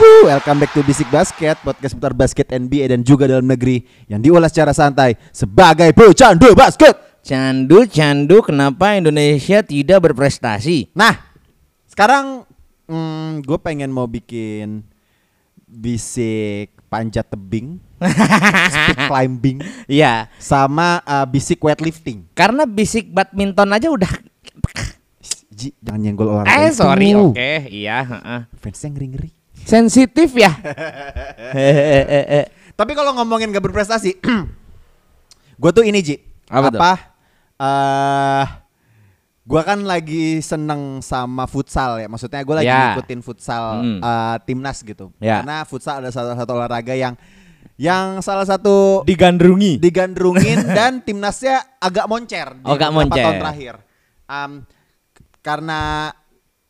Yuhu, welcome back to Bisik Basket, podcast seputar basket NBA dan juga dalam negeri yang diulas secara santai sebagai pecandu basket. Candu, candu, kenapa Indonesia tidak berprestasi? Nah, sekarang hmm, gue pengen mau bikin bisik panjat tebing, speed climbing, Iya, sama uh, bisik weightlifting. karena bisik badminton aja udah. Ji, jangan nyenggol olahraga Eh sorry, oke, iya. heeh. Fansnya ngeri-ngeri. Sensitif ya. Hehehe. Tapi kalau ngomongin gak berprestasi, gue tuh ini Ji. Apa tuh? eh gue kan lagi seneng sama futsal ya. Maksudnya gue lagi Ya. ngikutin futsal Hmm. eh, timnas gitu. Ya. Karena futsal ada salah satu olahraga yang yang salah satu Digandrungi. digandrungin dan timnasnya agak moncer di Oh, agak beberapa moncer. tahun terakhir. Um, karena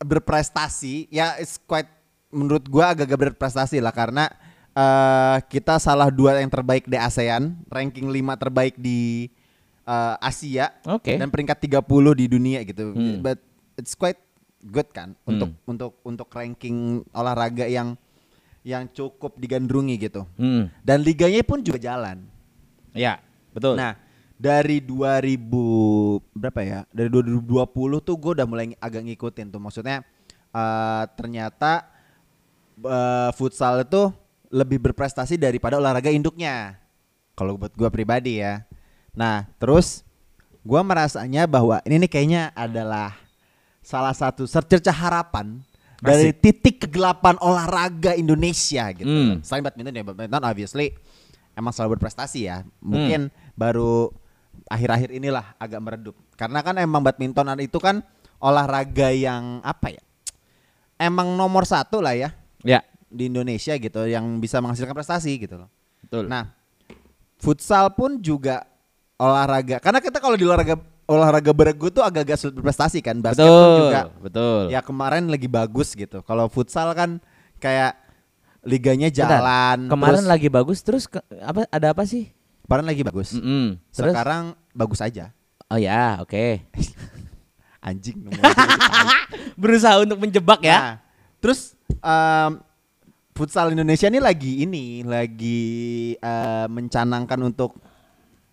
berprestasi ya it's quite menurut gua agak-agak berprestasi lah karena eh, kita salah dua yang terbaik di ASEAN, ranking 5 terbaik di eh, Asia Oke. dan peringkat 30 di dunia gitu. Hmm. But it's quite good kan untuk untuk untuk ranking olahraga yang yang cukup digandrungi gitu. Hmm, Dan liganya pun juga jalan. ya, betul. Nah, dari 2000 berapa ya? Dari 2020 tuh gue udah mulai agak ngikutin tuh. Maksudnya eh, ternyata eh, futsal itu lebih berprestasi daripada olahraga induknya. Kalau buat gue pribadi ya. Nah, terus gue merasanya bahwa ini nih kayaknya adalah salah satu secercah harapan dari titik kegelapan olahraga Indonesia gitu. Hmm. Selain badminton ya, badminton obviously emang selalu berprestasi ya. Mungkin baru akhir-akhir inilah agak meredup. Karena kan emang badminton itu kan olahraga yang apa ya? Emang nomor satu lah ya Ya, di Indonesia gitu yang bisa menghasilkan prestasi gitu loh. betul. Nah, futsal pun juga olahraga. Karena kita kalau di olahraga olahraga beregu tuh agak-agak sulit berprestasi kan. Basket betul. pun juga Betul. ya kemarin lagi bagus gitu. Kalau futsal kan kayak liganya Bentar, jalan. Kemarin terus- lagi bagus terus ke- apa ada apa sih? kemarin lagi bagus. Mm-mm. Terus Sekarang bagus aja. Oh ya, oke. Anjing nemu aja gitu. Berusaha untuk menjebak ya. Nah, terus em, futsal Indonesia ini lagi ini lagi eh, mencanangkan untuk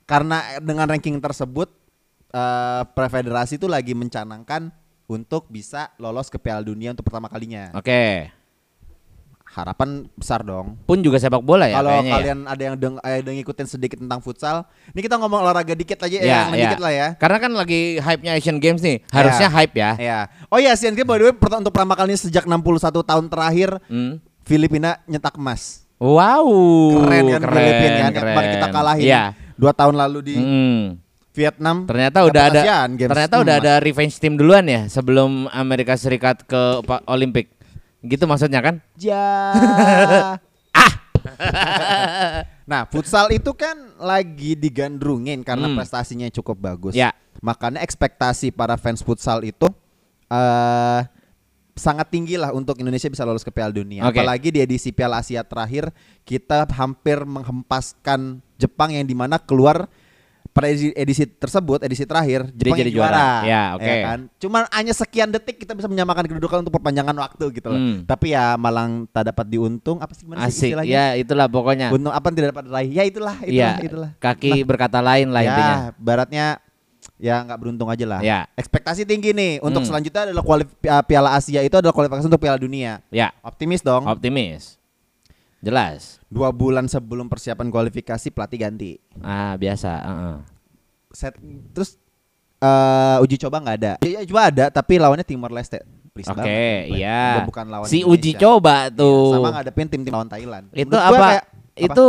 karena dengan ranking tersebut eh prefederasi itu lagi mencanangkan untuk bisa lolos ke Piala Dunia untuk pertama kalinya. Oke. Harapan besar dong. Pun juga sepak bola ya Kalau ya. kalian ada yang deng ada yang ngikutin sedikit tentang futsal, ini kita ngomong olahraga dikit aja Ya, yang ya. dikit lah ya. Karena kan lagi hype-nya Asian Games nih. Harusnya Ya. hype ya. Ya. Oh iya, Asian Games by the way untuk pertama kalinya sejak 61 tahun terakhir Hmm. Filipina nyetak emas. Wow. Keren kan keren, Filipina kan keren. kemarin kita kalahin Iya. dua tahun lalu di Hmm. Vietnam. Ternyata udah ada Games ternyata udah emas. ada revenge team duluan ya sebelum Amerika Serikat ke Olimpik. Gitu maksudnya kan? Ja. Ah! nah, futsal itu kan lagi digandrungin karena Hmm. prestasinya cukup bagus. Ya. Makanya ekspektasi para fans futsal itu eh sangat tinggi lah untuk Indonesia bisa lolos ke Piala Dunia. Oke. Apalagi di edisi Piala Asia terakhir kita hampir menghempaskan Jepang yang di mana keluar pada edisi, edisi tersebut edisi terakhir Jadi Jepang jadi juara. juara. Ya, oke. kan? Cuman hanya sekian detik kita bisa menyamakan kedudukan untuk perpanjangan waktu gitu loh. Hmm. Tapi ya malang tak dapat diuntung apa sih gimana sih Asik. istilahnya? Ya, itulah pokoknya. Untung apa tidak dapat diraih? Ya itulah, itulah, Iya. itulah. Kaki berkata lain lah ya, intinya. baratnya ya nggak beruntung aja lah. Ya. Ekspektasi tinggi nih untuk Hmm. selanjutnya adalah kualif- uh, Piala Asia itu adalah kualifikasi untuk Piala Dunia. Ya, Optimis dong. optimis. Jelas. Dua bulan sebelum persiapan kualifikasi pelatih ganti. Ah, biasa, heeh. Set terus eh, uji coba nggak ada. Ya, ya, coba ada tapi lawannya Timor Leste. Oke, banget. iya. Bukan lawan Si Indonesia. uji coba Iya, tuh. sama ngadepin tim-tim lawan Thailand. itu Menurut apa? kayak- Itu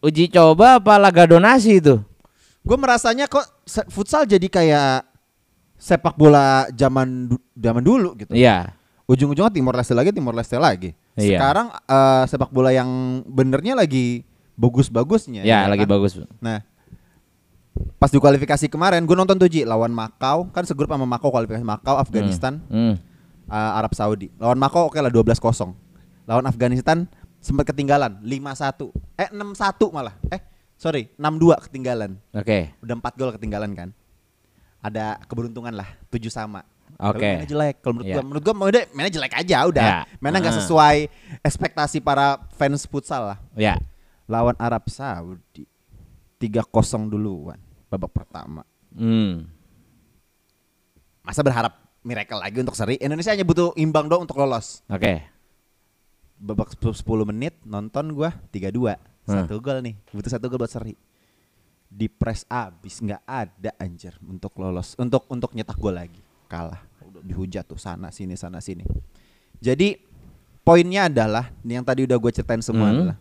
uji coba apa laga donasi itu? Gue merasanya kok futsal jadi kayak sepak bola zaman zaman dulu gitu. Iya. Ujung-ujungnya Timor Leste lagi, Timor Leste lagi. Iya. Sekarang eh, sepak bola yang benernya lagi bagus-bagusnya. Ya, ya lagi kan? bagus. Nah, pas di kualifikasi kemarin gue nonton tuh Ji lawan Makau, kan segrup sama Makau kualifikasi Makau, Afghanistan, Hmm. eh, Arab Saudi. Lawan Makau oke lah 12-0. Lawan Afghanistan sempat ketinggalan 5-1. Eh 6-1 malah. Eh sorry 6-2 ketinggalan. Oke. Udah 4 gol ketinggalan kan. Ada keberuntungan lah 7 sama. Oke. Kalau mainnya jelek. Kalau menurut Iya. gua menurut gua mainnya, mainnya jelek aja udah. Iya. Mainnya nggak Heeh. sesuai ekspektasi para fans futsal lah. Ya. Lawan Arab Saudi 3-0 duluan babak pertama. Hmm. Masa berharap miracle lagi untuk seri? Indonesia hanya butuh imbang doang untuk lolos. Oke. Babak 10 menit nonton gua 3-2. Hmm. Satu gol nih, butuh satu gol buat seri. Di press abis nggak ada anjir untuk lolos, untuk untuk nyetak gol lagi. Kalah. Udah dihujat tuh sana sini sana sini. Jadi poinnya adalah yang tadi udah gue ceritain semua Hmm. adalah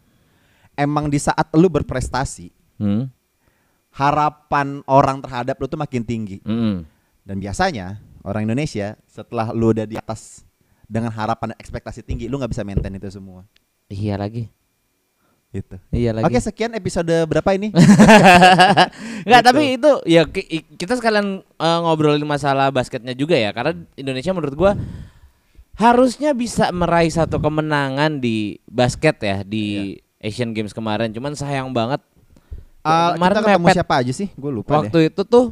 emang di saat lu berprestasi Hmm. harapan orang terhadap lu tuh makin tinggi. Hmm. Dan biasanya orang Indonesia setelah lu udah di atas dengan harapan dan ekspektasi tinggi, lu nggak bisa maintain itu semua. Iya lagi. Gitu. Iya lagi. Oke, sekian episode berapa ini? Enggak, Gitu. tapi itu ya kita sekalian eh, ngobrolin masalah basketnya juga ya karena Indonesia menurut gua harusnya bisa meraih satu kemenangan di basket ya di Asian Games kemarin. Cuman sayang banget Ah, kemarin kita ketemu mepet. siapa aja sih? Gue lupa deh. waktu itu tuh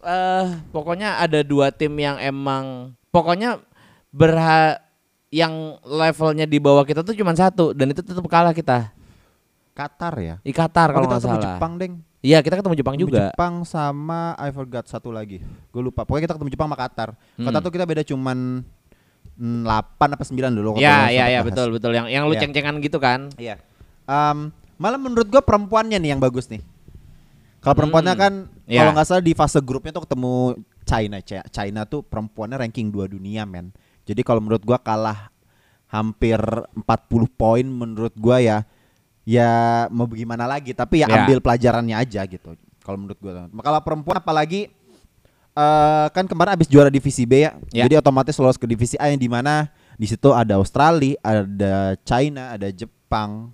eh pokoknya ada dua tim yang emang pokoknya berha yang levelnya di bawah kita tuh cuma satu dan itu tetap kalah kita Qatar ya. di Qatar Oh, kalau kita nggak ketemu salah. Jepang, Deng. Iya kita ketemu Jepang Ketemu juga. Jepang sama I forgot satu lagi. Gue lupa. Pokoknya kita ketemu Jepang sama Qatar. Hmm. Qatar tuh kita beda cuman 8 apa 9 dulu. Iya iya iya betul betul yang yang lu Iya. ceng-cengan gitu kan. Iya. Em, malah menurut gue perempuannya nih yang bagus nih. Kalau perempuannya Hmm. kan Iya. kalau nggak salah di fase grupnya tuh ketemu China. Ch- China tuh perempuannya ranking 2 dunia men. Jadi kalau menurut gua kalah hampir 40 poin menurut gua ya ya mau bagaimana lagi tapi ya Iya. ambil pelajarannya aja gitu. Kalau menurut gua. Kalau perempuan apalagi eh kan kemarin abis juara divisi B ya. Ya. Jadi otomatis lolos ke divisi A yang di mana di situ ada Australia, ada China, ada Jepang,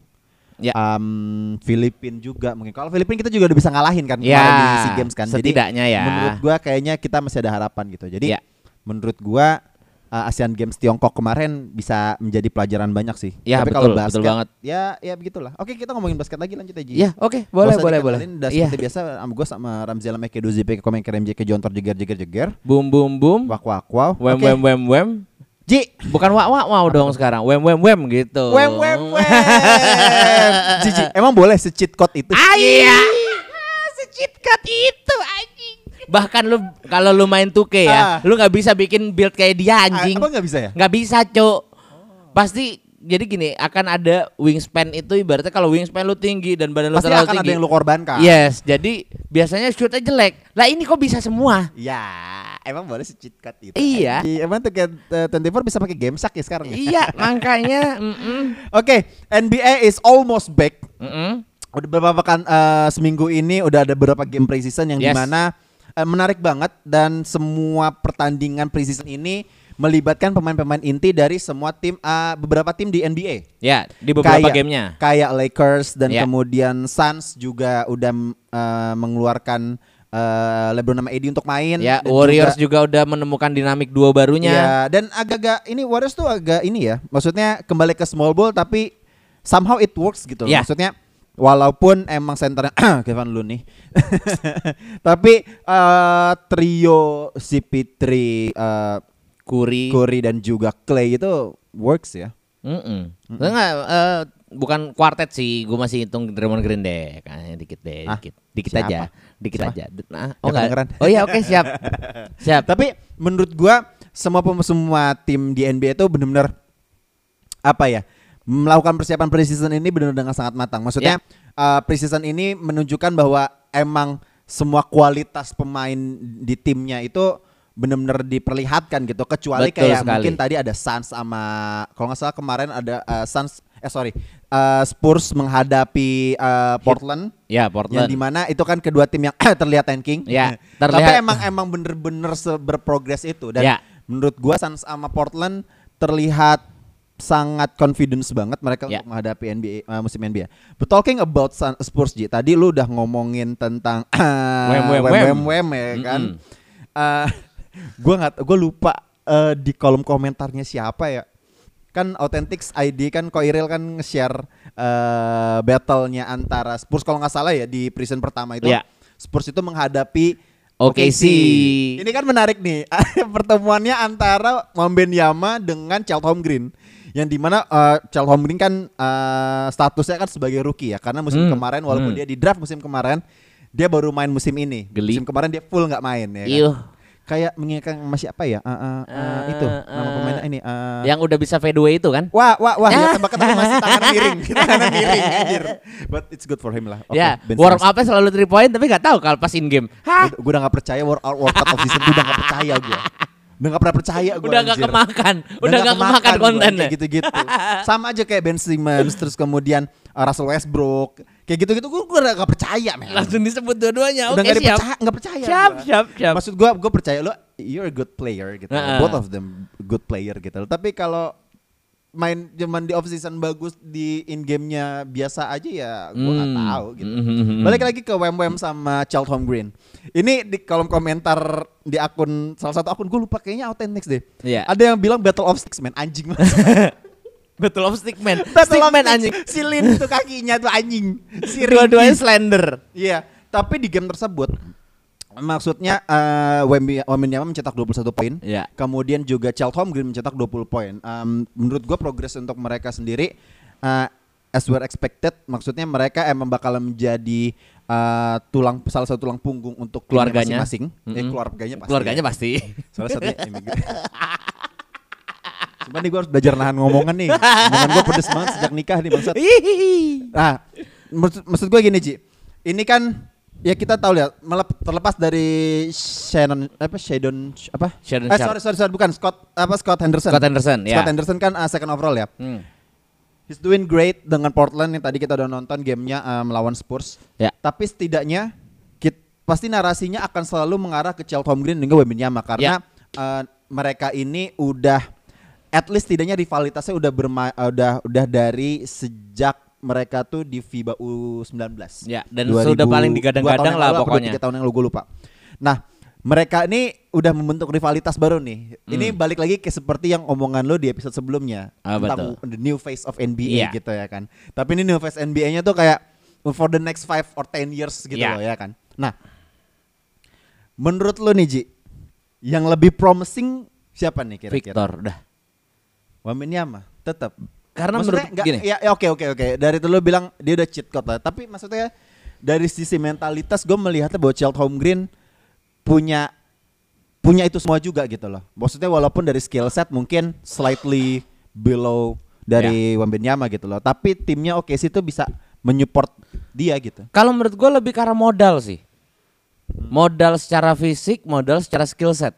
Ya. um, Filipin juga mungkin. Kalau Filipin kita juga udah bisa ngalahin kan Ya, kemarin di SEA Games kan. setidaknya ya. Menurut gua kayaknya kita masih ada harapan gitu. Jadi Ya. menurut gua uh, ASEAN Games Tiongkok kemarin bisa menjadi pelajaran banyak sih. Ya, Tapi betul, kalau betul basket, banget. Ya, ya begitulah. Oke, kita ngomongin basket lagi lanjut aja. Iya, oke, boleh usah boleh boleh. dikenalin, Udah Iya. seperti biasa sama gue sama Ramzi Alam Eke Dozi Peke Komen Kerem Jeke Jontor Jeger Jeger Jeger. Boom boom boom. Wak wak wow. Wem Oke. wem wem wem. Ji. Bukan wak wak wow dong sekarang. Wem wem wem gitu. Wem wem wem. Jiji, emang boleh se-cheat code itu? Ah iya. Secit cut itu anjing. Bahkan lu kalau lu main 2K ya, Ah. lu nggak bisa bikin build kayak dia anjing. Ah, Apa nggak bisa ya? nggak bisa, Cuk. Pasti jadi gini, akan ada wingspan itu ibaratnya kalau wingspan lu tinggi dan badan lu Pasti terlalu akan tinggi. ada yang lu korbankan. Yes, jadi biasanya shootnya jelek. Lah ini kok bisa semua? Ya, emang boleh se-cheat code itu. Iya. Anjing, Emang tuh kayak uh, 24 bisa pakai game sak ya sekarang ya? iya, makanya mm-mm. Oke, NBA is almost back. Mm-mm. Udah beberapa kan eh, seminggu ini udah ada beberapa game preseason yang Yes. di mana eh, menarik banget dan semua pertandingan preseason ini melibatkan pemain-pemain inti dari semua tim eh, beberapa tim di NBA. Ya, di beberapa Kayak- gamenya. Kayak Lakers dan Ya. kemudian Suns juga udah eh, mengeluarkan eh, LeBron sama AD untuk main. Ya, Warriors juga- juga, udah menemukan dinamik duo barunya. Iya, dan agak-agak ini Warriors tuh agak ini ya. Maksudnya kembali ke small ball tapi somehow it works gitu. Ya. Maksudnya walaupun emang senternya Kevin Looney nih. tapi eh, trio CP3 eh, Curry. Curry dan juga Clay itu works ya. Mm-mm. Enggak, eh, bukan kuartet sih, gue masih hitung Draymond Green deh, kayaknya dikit deh, Ah, dikit, dikit siapa? aja, dikit Siapa? aja. Nah, Nggak oh enggak. Oh iya, oke siap, siap. Tapi menurut gua semua semua tim di NBA itu benar-benar apa ya? Melakukan persiapan preseason ini benar-benar dengan sangat matang. Maksudnya uh, preseason ini menunjukkan bahwa emang semua kualitas pemain di timnya itu benar-benar diperlihatkan gitu. Kecuali Betul kayak sekali. mungkin tadi ada Suns sama kalau nggak salah kemarin ada uh, Suns eh sorry uh, Spurs menghadapi uh, Portland. Ya, Yang Portland. di mana itu kan kedua tim yang terlihat tanking. Ya, Tapi terlihat. emang emang bener-bener berprogres itu dan Ya. menurut gua Suns sama Portland terlihat sangat confidence banget mereka Ya. untuk menghadapi NBA uh, musim NBA. But talking about Sun- Spurs Ji, tadi lu udah ngomongin tentang Wem, wem, wem, wem. wem, wem, ya kan. Uh, gua nggak gua lupa uh, di kolom komentarnya siapa ya. Kan Authentics ID kan Koiril kan nge-share uh, battle-nya antara Spurs kalau nggak salah ya di preseason pertama itu. Ya. Spurs itu menghadapi OKC. Ini kan menarik nih pertemuannya antara Wembanyama dengan Charlton Green yang di mana uh, Charlton Green kan uh, statusnya kan sebagai rookie ya karena musim Hmm, kemarin walaupun hmm. dia di draft musim kemarin dia baru main musim ini Geli. musim kemarin dia full nggak main ya kan? Kayak mengingatkan masih apa ya Uh, uh, uh, itu nama pemainnya ini uh, Yang udah bisa fadeaway itu kan? Wah, wah, wah, ya tembak tapi masih tangan miring, tangan miring, anjir. But it's good for him lah. Oke, ya, Ben warm up-nya selalu 3 point tapi gak tahu kalau pas in game. Gue udah gak percaya World, World Cup of Season Gue udah gak percaya gue Udah gak pernah percaya gue Udah gak kemakan, udah gak kemakan gua, kontennya. gitu-gitu Sama aja kayak Ben Simmons Terus kemudian uh, Russell Westbrook Kayak gitu-gitu gue udah gak percaya man Langsung disebut dua-duanya. Udah Oke, gak siap. dipercaya, gak percaya Siap, gua. siap, siap. Maksud gue, gue percaya lo You're a good player gitu Heeh. Both of them good player gitu Tapi kalau main zaman di off season bagus di in gamenya biasa aja ya gue nggak Hmm. tahu gitu. Mhm. Balik lagi ke Wem Wem sama Charlton Green. Ini di kolom komentar di akun salah satu akun gue lupa kayaknya Authentics deh. Iya. Ada yang bilang Battle of Sticks man anjing banget. Betul of Stickman. Battle of Stickman Sticks, anjing. Si Lin tuh kakinya tuh anjing. Si Dua-duanya slender. Iya, tapi di game tersebut maksudnya uh, Wemby Wembanyama mencetak 21 poin. Iya. Kemudian juga Charlton Green mencetak 20 poin. Um, menurut gua progres untuk mereka sendiri uh, as were expected. Maksudnya mereka emang bakal menjadi uh, tulang salah satu tulang punggung untuk Keluarganya. masing-masing. Eh, Mm-mm. keluarganya pasti. Keluarganya ya. pasti. Salah satunya imigran. Sumpah nih gue harus belajar nahan ngomongan nih. Ngomongan gue pedes banget sejak nikah nih bangsat. Nah, maksud, maksud gue gini Ji. Ini kan ya kita tahu melep- terlepas dari Shannon apa Shadon apa? Shadon eh, sorry sorry sorry bukan Scott apa Scott Henderson. Scott Henderson, ya. Scott Henderson kan uh, second overall ya. Hmm. He's doing great dengan Portland yang tadi kita udah nonton gamenya uh, melawan Spurs. Ya. Tapi setidaknya kit- pasti narasinya akan selalu mengarah ke Charlton Green dan Wembanyama karena uh, mereka ini udah at least tidaknya rivalitasnya udah berma uh, udah udah dari sejak mereka tuh di FIBA U19. Ya, dan sudah paling digadang-gadang lah lalu, pokoknya. tiga tahun yang lalu gue lupa. Nah, mereka ini udah membentuk rivalitas baru nih. Ini Hmm. balik lagi ke seperti yang omongan lo di episode sebelumnya Ah, tentang betul. the new face of NBA Iya. gitu ya kan. Tapi ini new face NBA-nya tuh kayak for the next five or 10 years gitu Iya. loh ya kan. Nah, menurut lo nih Ji, yang lebih promising siapa nih kira-kira? Victor udah. Wembanyama tetap. Karena Maksudnya menurut nggak- gini. ya, ya oke oke oke. Dari itu lo bilang dia udah cheat code lah. Tapi maksudnya dari sisi mentalitas gue melihatnya bahwa Charlton Green punya punya itu semua juga gitu loh. Maksudnya walaupun dari skill set mungkin slightly below dari Ya. Wembanyama gitu loh. Tapi timnya oke sih itu bisa menyupport dia gitu. Kalau menurut gue lebih arah modal sih. Modal secara fisik, modal secara skill set.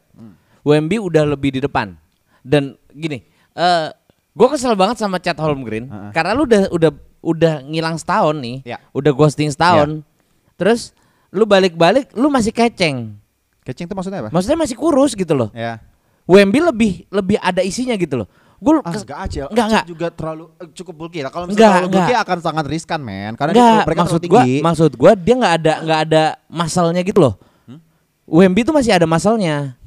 Wemby udah lebih di depan. Dan gini, eh gue kesel banget sama Chad Holmgren Heeh. karena lu udah udah udah ngilang setahun nih, Ya. udah ghosting setahun. Terus lu balik-balik, lu masih keceng. Catching itu maksudnya apa? Maksudnya masih kurus gitu loh. ya. Wemby lebih lebih ada isinya gitu loh. Gue Ah, enggak aja. Enggak, enggak. juga terlalu eh, cukup bulky lah. Kalau Enggak, misalnya terlalu bulky enggak. akan sangat riskan, men. Karena dia- Enggak, mereka maksud gua, tinggi. maksud gua dia nggak ada nggak ada masalnya gitu loh. Wemby tuh masih ada masalnya.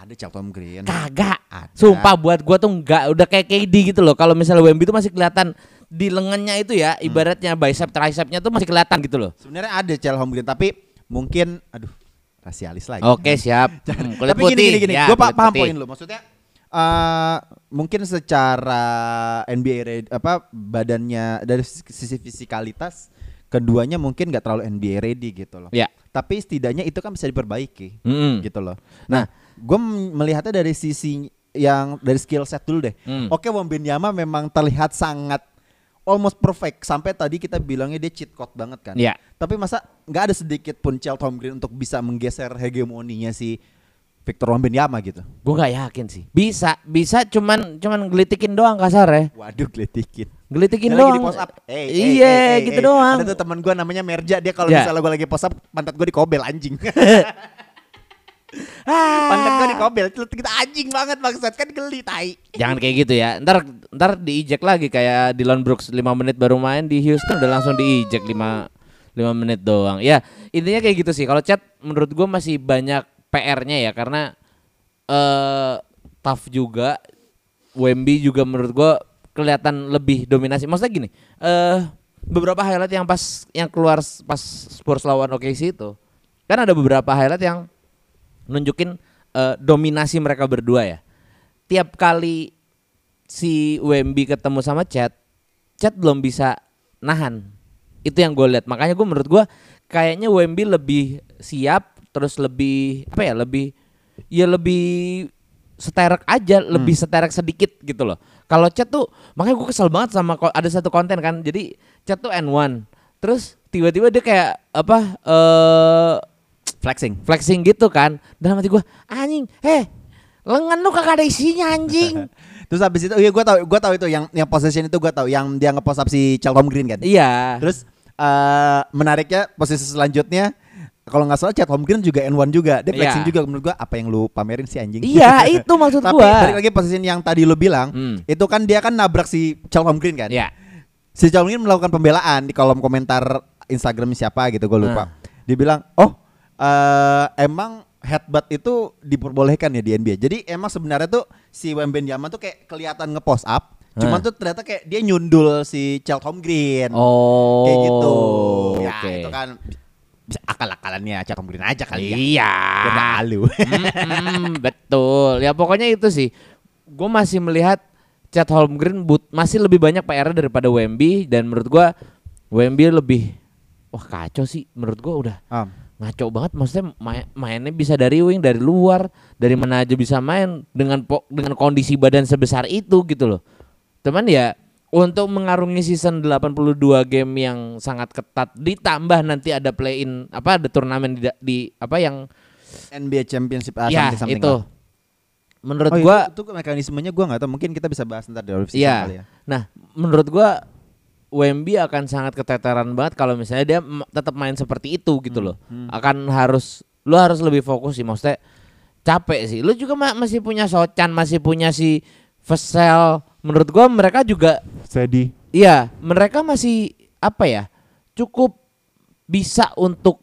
Ada Charlton Green. Kagak. Ada. Sumpah buat gua tuh nggak udah kayak KD gitu loh. Kalau misalnya Wemby tuh masih kelihatan di lengannya itu ya, Hmm. ibaratnya bicep tricepnya tuh masih kelihatan gitu loh. Sebenarnya ada Charlton Green tapi mungkin aduh rasialis lagi. Oke, siap. Hmm, kulit Tapi putih. gini gini gini, Ya, kulit paham putih. poin lu. Maksudnya eh mungkin secara NBA ready- apa badannya dari sisi fisikalitas keduanya mungkin nggak terlalu NBA ready gitu loh. Ya. Tapi setidaknya itu kan bisa diperbaiki Mm-mm. gitu loh. Nah, gue melihatnya dari sisi yang dari skill set dulu deh. Hmm. Oke, Wembanyama memang terlihat sangat almost perfect sampai tadi kita bilangnya dia cheat code banget kan. Iya. Tapi masa nggak ada sedikit pun Charlton Green untuk bisa menggeser hegemoninya si Victor Wembanyama gitu. Gue nggak yakin sih. Bisa, bisa cuman cuman gelitikin doang kasar ya. Waduh, geletikin. Gelitikin Dia lagi doang. di post up. Eh, eh, iya, eh, eh, gitu eh. doang. Ada tuh teman gua namanya Merja, dia kalau Ya. misalnya gua lagi post up, pantat gua dikobel anjing. Ah. pantat gua dikobel, itu kita anjing banget maksud kan geli tai. Jangan kayak gitu ya. Ntar ntar diijek lagi kayak Dylan Brooks 5 menit baru main di Houston udah langsung diijek 5 5 menit doang. Ya, intinya kayak gitu sih. Kalau chat menurut gua masih banyak PR-nya ya karena eh tough juga. Wemby juga menurut gua kelihatan lebih dominasi. Maksudnya gini, eh beberapa highlight yang pas yang keluar pas Spurs lawan OKC itu kan ada beberapa highlight yang nunjukin eh, dominasi mereka berdua ya. Tiap kali si Wemby ketemu sama Chat, Chat belum bisa nahan. Itu yang gue lihat. Makanya gue menurut gue kayaknya Wemby lebih siap, terus lebih apa ya, lebih ya lebih seterek aja, lebih seterek sedikit gitu loh. Kalau Chat tuh, makanya gue kesel banget sama ada satu konten kan. Jadi Chat tuh N1, terus tiba-tiba dia kayak apa? eh Flexing. flexing gitu kan dalam hati gua anjing eh lengan lu kagak ada isinya anjing Terus habis itu, iya gue tau, gue tau itu yang yang possession itu gue tau, yang dia ngepost up si Chelcom Green kan. iya Terus eh menariknya posisi selanjutnya kalau nggak salah Chat Home Green juga N1 juga. Dia flexing Iya. juga menurut gua apa yang lu pamerin sih anjing. iya itu maksud Tapi gua balik lagi posisi yang tadi lu bilang, Hmm. itu kan dia kan nabrak si Chat Home Green kan. Iya. Si Chat Home Green melakukan pembelaan di kolom komentar Instagram siapa gitu gue lupa. Nah. Dia bilang, "Oh, eh emang headbutt itu diperbolehkan ya di NBA. Jadi emang sebenarnya tuh si Wembanyama tuh kayak kelihatan ngepost up, cuman Hah. tuh ternyata kayak dia nyundul si Cheltenham Green. oh kayak gitu. Ya oke. itu kan bisa akal-akalannya Cheltenham Green aja kali ya. iya Biar nggak halu. Mm-mm, betul ya pokoknya itu sih gue masih melihat Chat Holmgren but masih lebih banyak PR daripada Wemby dan menurut gua Wemby lebih wah kacau sih menurut gua udah Ah, ngaco banget maksudnya main, mainnya bisa dari wing dari luar dari mana aja bisa main dengan po- dengan kondisi badan sebesar itu gitu loh teman ya untuk mengarungi season 82 game yang sangat ketat ditambah nanti ada play in apa ada turnamen di, di apa yang NBA Championship ah, ya something- itu lah. menurut Oh, gua itu, itu mekanismenya gua nggak tahu. Mungkin kita bisa bahas ntar di off Iya. kali ya. Nah, menurut gua Wemby akan sangat keteteran banget kalau misalnya dia tetap main seperti itu gitu Hmm, loh. Akan harus lu harus lebih fokus sih maksudnya capek sih. Lu juga ma- masih punya Socan, masih punya si Vesel. Menurut gua mereka juga Sedih. iya, mereka masih apa ya? Cukup bisa untuk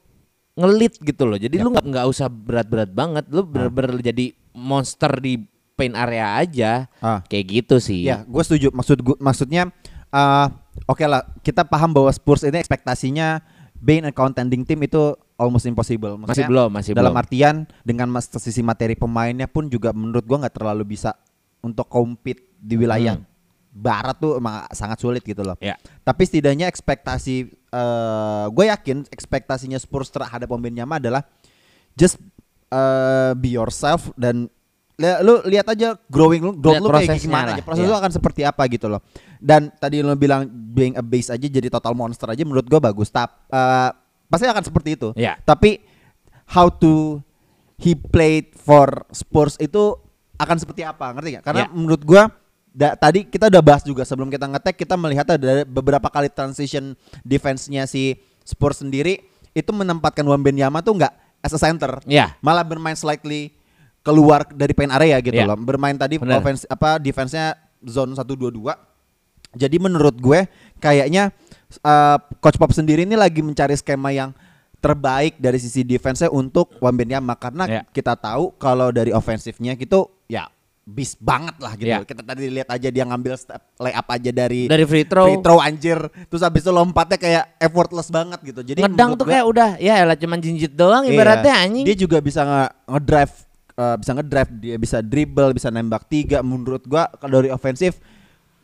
ngelit gitu loh. Jadi lu nggak nggak usah berat-berat banget. Lu bener-bener jadi monster di paint area aja. Ah. Kayak gitu sih. Ya, gue setuju. Maksud gua, maksudnya, eh oke lah, kita paham bahwa Spurs ini ekspektasinya being a contending team itu almost impossible. Masih Maksudnya, belum, masih dalam belum. artian dengan mas- sisi materi pemainnya pun juga menurut gua nggak terlalu bisa untuk compete di wilayah barat tuh emang sangat sulit gitu loh. Ya. Tapi setidaknya ekspektasi eh gue yakin ekspektasinya Spurs terhadap Wembanyama adalah just eh, be yourself dan lu lihat aja growing lu growth lu kayak gimana lah, aja proses iya. lu akan seperti apa gitu loh dan tadi lu bilang being a base aja jadi total monster aja menurut gua bagus tap eh, pasti akan seperti itu Iya. tapi how to he played for Spurs itu akan seperti apa ngerti gak karena Iya. menurut gua da- tadi kita udah bahas juga sebelum kita ngetek kita melihat ada beberapa kali transition defense-nya si Spurs sendiri itu menempatkan Wembanyama tuh nggak as a center Iya. malah bermain slightly keluar dari paint area gitu Iya. loh. Bermain tadi offense apa defense-nya zone 122. Jadi menurut gue kayaknya uh, coach Pop sendiri ini lagi mencari skema yang terbaik dari sisi defense-nya untuk Wembanyama karena Iya. kita tahu kalau dari ofensifnya gitu ya bis banget lah gitu. Iya. Kita tadi lihat aja dia ngambil step layup aja dari Dari free throw. free throw anjir. Terus habis itu lompatnya kayak effortless banget gitu. Jadi ngedang tuh gue- kayak udah ya elah cuman jinjit doang Iya. ibaratnya anjing. Dia juga bisa nge- ngedrive eh, bisa ngedrive, dia bisa dribble, bisa nembak tiga. Menurut gua kalau dari ofensif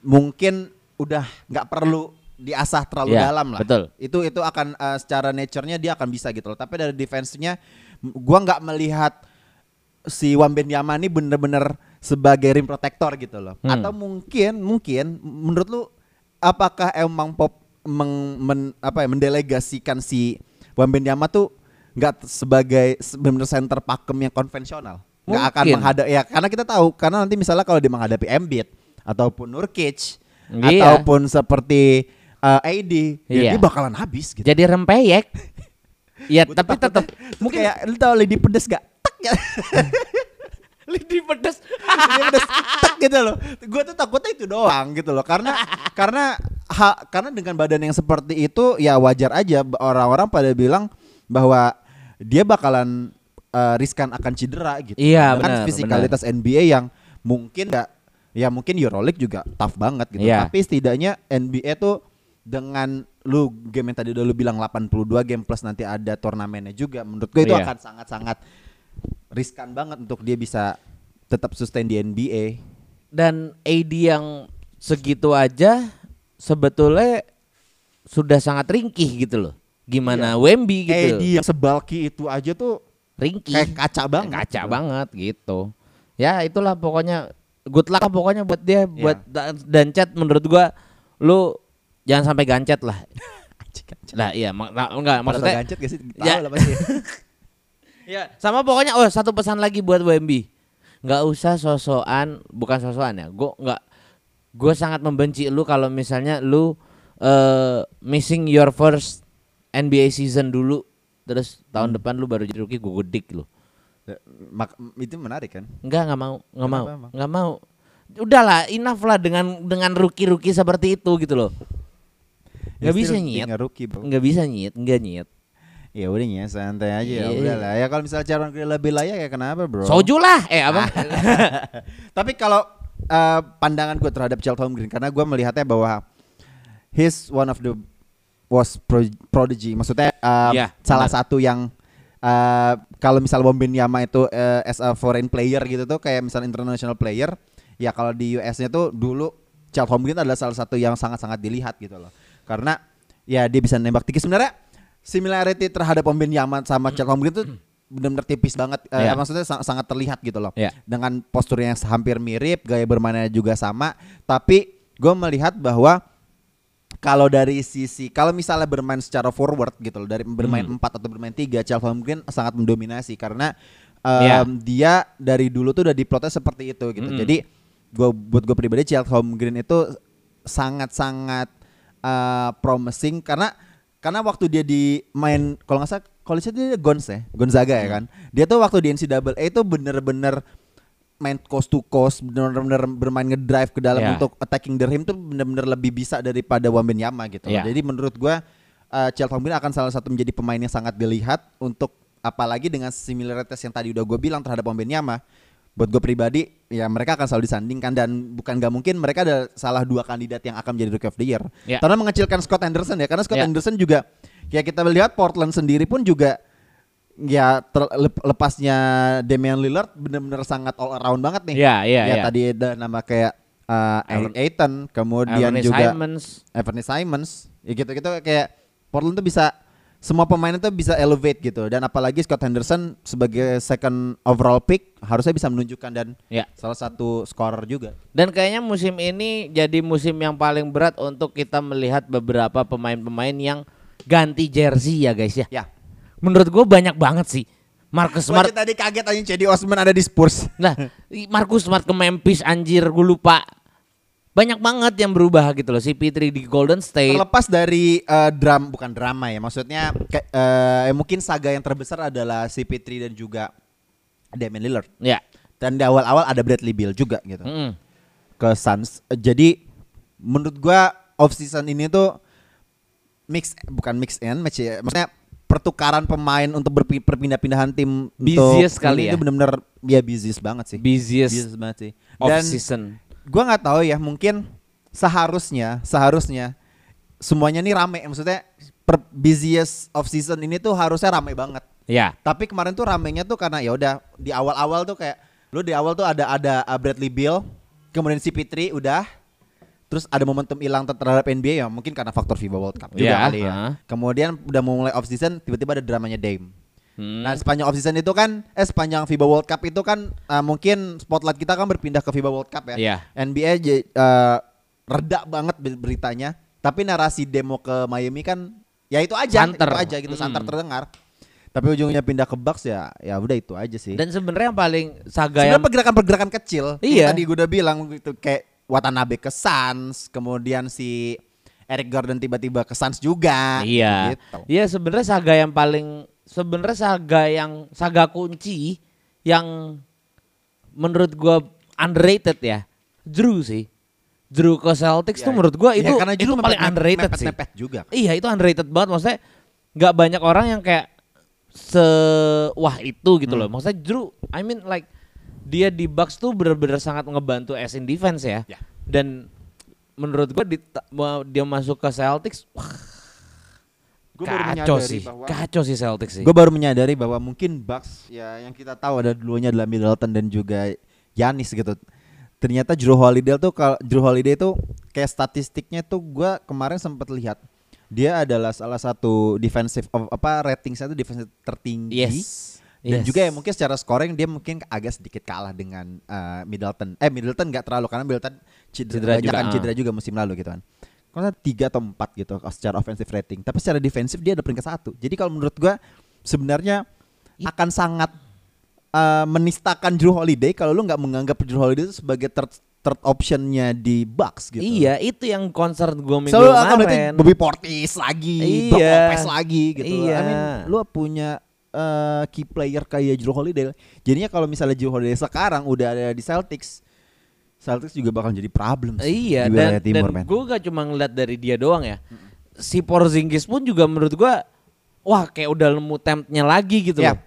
mungkin udah nggak perlu diasah terlalu Iya, dalam lah. betul. Itu itu akan eh, secara nature-nya dia akan bisa gitu loh. Tapi dari defense-nya gua nggak melihat si Wembanyama ini bener-bener sebagai rim protector gitu loh. Hmm. Atau mungkin mungkin menurut lu apakah emang Pop meng, men- apa ya mendelegasikan si Wembanyama tuh nggak sebagai benar center pakem yang konvensional. Nggak akan Mungkin. menghadapi ya karena kita tahu karena nanti misalnya kalau dia menghadapi Embiid ataupun Nurkic Iya. ataupun seperti uh, AD, ya Iya. dia bakalan habis gitu. Jadi rempeyek. Ya tuh tapi tetap mungkin kayak lu tau lidi pedes gak? Ya. lidi pedes. Lidi pedes tak gitu loh. Gue tuh takutnya itu doang gitu loh. Karena karena ha- karena dengan badan yang seperti itu ya wajar aja orang-orang pada bilang bahwa dia bakalan uh, riskan akan cedera gitu. Iya, Dengan benar, fisikalitas NBA yang mungkin gak ya mungkin Euroleague juga tough banget gitu. Iya. Tapi setidaknya NBA tuh dengan lu game yang tadi udah lu bilang 82 game plus nanti ada turnamennya juga menurut gue itu Iya. akan sangat-sangat riskan banget untuk dia bisa tetap sustain di NBA. Dan AD yang segitu aja sebetulnya sudah sangat ringkih gitu loh. Gimana Wemby gitu. AD yang sebalki itu aja tuh ringkih. kayak kaca banget. Kaca banget gitu. Ya itulah pokoknya good luck lah pokoknya buat dia buat da- dan chat menurut gua lu jangan sampai gancet lah. Nah iya mak- nah, enggak Pada maksudnya gancet gak sih? Tahu Ya. lah pasti. Ya, sama pokoknya oh satu pesan lagi buat WMB. Nggak usah sosokan, bukan sosokan ya. Gue nggak gue sangat membenci lu kalau misalnya lu eh missing your first NBA season dulu terus tahun depan lu baru jadi rookie gue gedik lu. Mak- itu menarik kan? Enggak, nggak mau, nggak mau, nggak mau. Udahlah, enough lah dengan dengan rookie-rookie seperti itu gitu loh. Ya Nggak bisa nyet. being a rookie, bro. Nggak bisa nyet, nggak nyet. Ya udah ya santai aja ya Iya. udah lah. Ya kalau misalnya Caron lebih layak ya kenapa, bro? Soju lah, eh apa? Tapi kalau uh, pandangan gue terhadap Charlton Green karena gue melihatnya bahwa he's one of the was pro prodigy. Maksudnya uh, Iya, salah benar. satu yang uh, kalau misal Wembanyama itu uh, as a foreign player gitu tuh kayak misal international player, ya kalau di US-nya tuh dulu Charlton Green adalah salah satu yang sangat-sangat dilihat gitu loh. Karena ya dia bisa nembak tinggi sebenarnya similarity terhadap Wembanyama sama Charlton Green tuh benar-benar tipis banget eh, Iya. maksudnya sang- sangat terlihat gitu loh Iya. dengan posturnya yang hampir mirip, gaya bermainnya juga sama, tapi gue melihat bahwa kalau dari sisi kalau misalnya bermain secara forward gitu loh, dari bermain Hmm. empat atau bermain tiga, Charles Green sangat mendominasi karena Iya. em, dia dari dulu tuh udah diprotes seperti itu gitu. Mm-mm. Jadi gua buat gue pribadi Charles Green itu sangat-sangat eh, promising karena karena waktu dia di main kalau nggak salah college dia Gons ya Gonzaga Hmm. ya kan dia tuh waktu di NCAA itu bener-bener main coast to coast bener-bener bermain ngedrive ke dalam Ya. untuk attacking the rim tuh bener-bener lebih bisa daripada Wembanyama gitu loh. Ya. jadi menurut gua uh, Charles Green akan salah satu menjadi pemain yang sangat dilihat untuk apalagi dengan similaritas yang tadi udah gue bilang terhadap Wembanyama buat gue pribadi ya mereka akan selalu disandingkan dan bukan gak mungkin mereka ada salah dua kandidat yang akan menjadi rookie of the year Ya. karena mengecilkan Scott Anderson ya karena Scott Ya. Anderson juga ya kita lihat Portland sendiri pun juga ya ter- lep- lepasnya Damian Lillard benar-benar sangat all around banget nih Iya, iya, ya iya. tadi ada nama kayak uh, Aaron- Aiton kemudian Anthony juga Simons. Anthony Simons ya gitu-gitu kayak Portland tuh bisa semua pemain itu bisa elevate gitu dan apalagi Scott Henderson sebagai second overall pick harusnya bisa menunjukkan dan Ya. salah satu scorer juga. Dan kayaknya musim ini jadi musim yang paling berat untuk kita melihat beberapa pemain-pemain yang ganti jersey ya guys ya. Ya. Menurut gue banyak banget sih. Marcus Smart. tadi kaget aja Cedi Osman ada di Spurs. Nah, Marcus Smart ke Memphis anjir gue lupa. Banyak banget yang berubah gitu loh. Si Pitri di Golden State. Terlepas dari eh, dram bukan drama ya, maksudnya kayak, eh, mungkin saga yang terbesar adalah si Pitri dan juga Damian Lillard. Ya. Dan di awal-awal ada Bradley Beal juga gitu. Mm-mm. ke Suns. Eh, Jadi menurut gua off season ini tuh mix bukan mix and match ya. Maksudnya pertukaran pemain untuk berpi- perpindah-pindahan tim Busiest untuk kali ini ya. itu benar-benar ya busiest banget sih. Busiest Busiest banget sih. off Dan season. gua nggak tahu ya, mungkin seharusnya seharusnya semuanya nih rame. Maksudnya per busiest off season ini tuh harusnya rame banget. Ya. Tapi kemarin tuh ramenya tuh karena ya udah di awal-awal tuh kayak lu di awal tuh ada ada uh, Bradley Beal, kemudian si Pitri udah terus ada momentum hilang ter- terhadap NBA ya mungkin karena faktor FIBA World Cup juga Ya, kali ya. ha. Kemudian udah mau mulai off season tiba-tiba ada dramanya Dame. Hmm. Nah, sepanjang off season itu kan eh sepanjang FIBA World Cup itu kan uh, mungkin spotlight kita kan berpindah ke FIBA World Cup ya. Iya. NBA j- uh, reda banget ber- beritanya, tapi narasi demo ke Miami kan ya itu aja, Santer. itu aja gitu santer Mm. terdengar. Tapi ujungnya pindah ke Bucks ya, ya udah itu aja sih. Dan sebenarnya yang paling saga Sebenarnya yang pergerakan-pergerakan kecil Iya. yang tadi gue udah bilang gitu kayak Watanabe ke Suns, kemudian si Eric Gordon tiba-tiba ke Suns juga. Iya. Gitu. Iya sebenarnya saga yang paling sebenarnya saga yang saga kunci yang menurut gua underrated ya. Drew sih. Drew ke Celtics tuh menurut gua Ya, itu karena itu Drew paling mepet- underrated sih. mepet-mepet juga. Iya, itu underrated banget maksudnya nggak banyak orang yang kayak se wah itu gitu loh. Maksudnya Drew I mean like dia di Bucks tuh bener-bener sangat ngebantu as in defense ya. Ya. Dan menurut gua di, dia masuk ke Celtics wah Gua baru kacau menyadari sih. bahwa- Kacau sih Celtics sih. Gue baru menyadari bahwa mungkin Bucks ya yang kita tahu ada dulunya adalah Middleton dan juga Yanis gitu. Ternyata Drew Holiday tuh kalau Drew Holiday tuh kayak statistiknya tuh gua kemarin sempat lihat dia adalah salah satu defensive of, apa ratingnya itu defensive tertinggi. yes. Dan Yes. juga ya mungkin secara scoring dia mungkin agak sedikit kalah dengan eh, Middleton. Eh Middleton nggak terlalu karena Middleton cedera, Cedera banyak juga, kan ah. cedera juga musim lalu gitu kan. Karena tiga atau empat gitu secara offensive rating. Tapi secara defensif dia ada peringkat satu. Jadi kalau menurut gua sebenarnya akan sangat eh, menistakan Drew Holiday kalau lu nggak menganggap Drew Holiday itu sebagai third, third optionnya di Bucks gitu. Iya, itu yang concern gue minggu Selalu akan berarti kemarin. Bobby Portis lagi, Iya. Lopez lagi gitu. Iya. I mean, lu punya eh, key player kayak Drew Holiday. Jadinya kalau misalnya Drew Holiday sekarang udah ada di Celtics, Celtics juga bakal jadi problem sih Iya di dan, timur, dan gue gak cuma ngeliat dari dia doang ya. Si Porzingis pun juga menurut gua wah kayak udah nemu tempnya lagi gitu Iya. loh.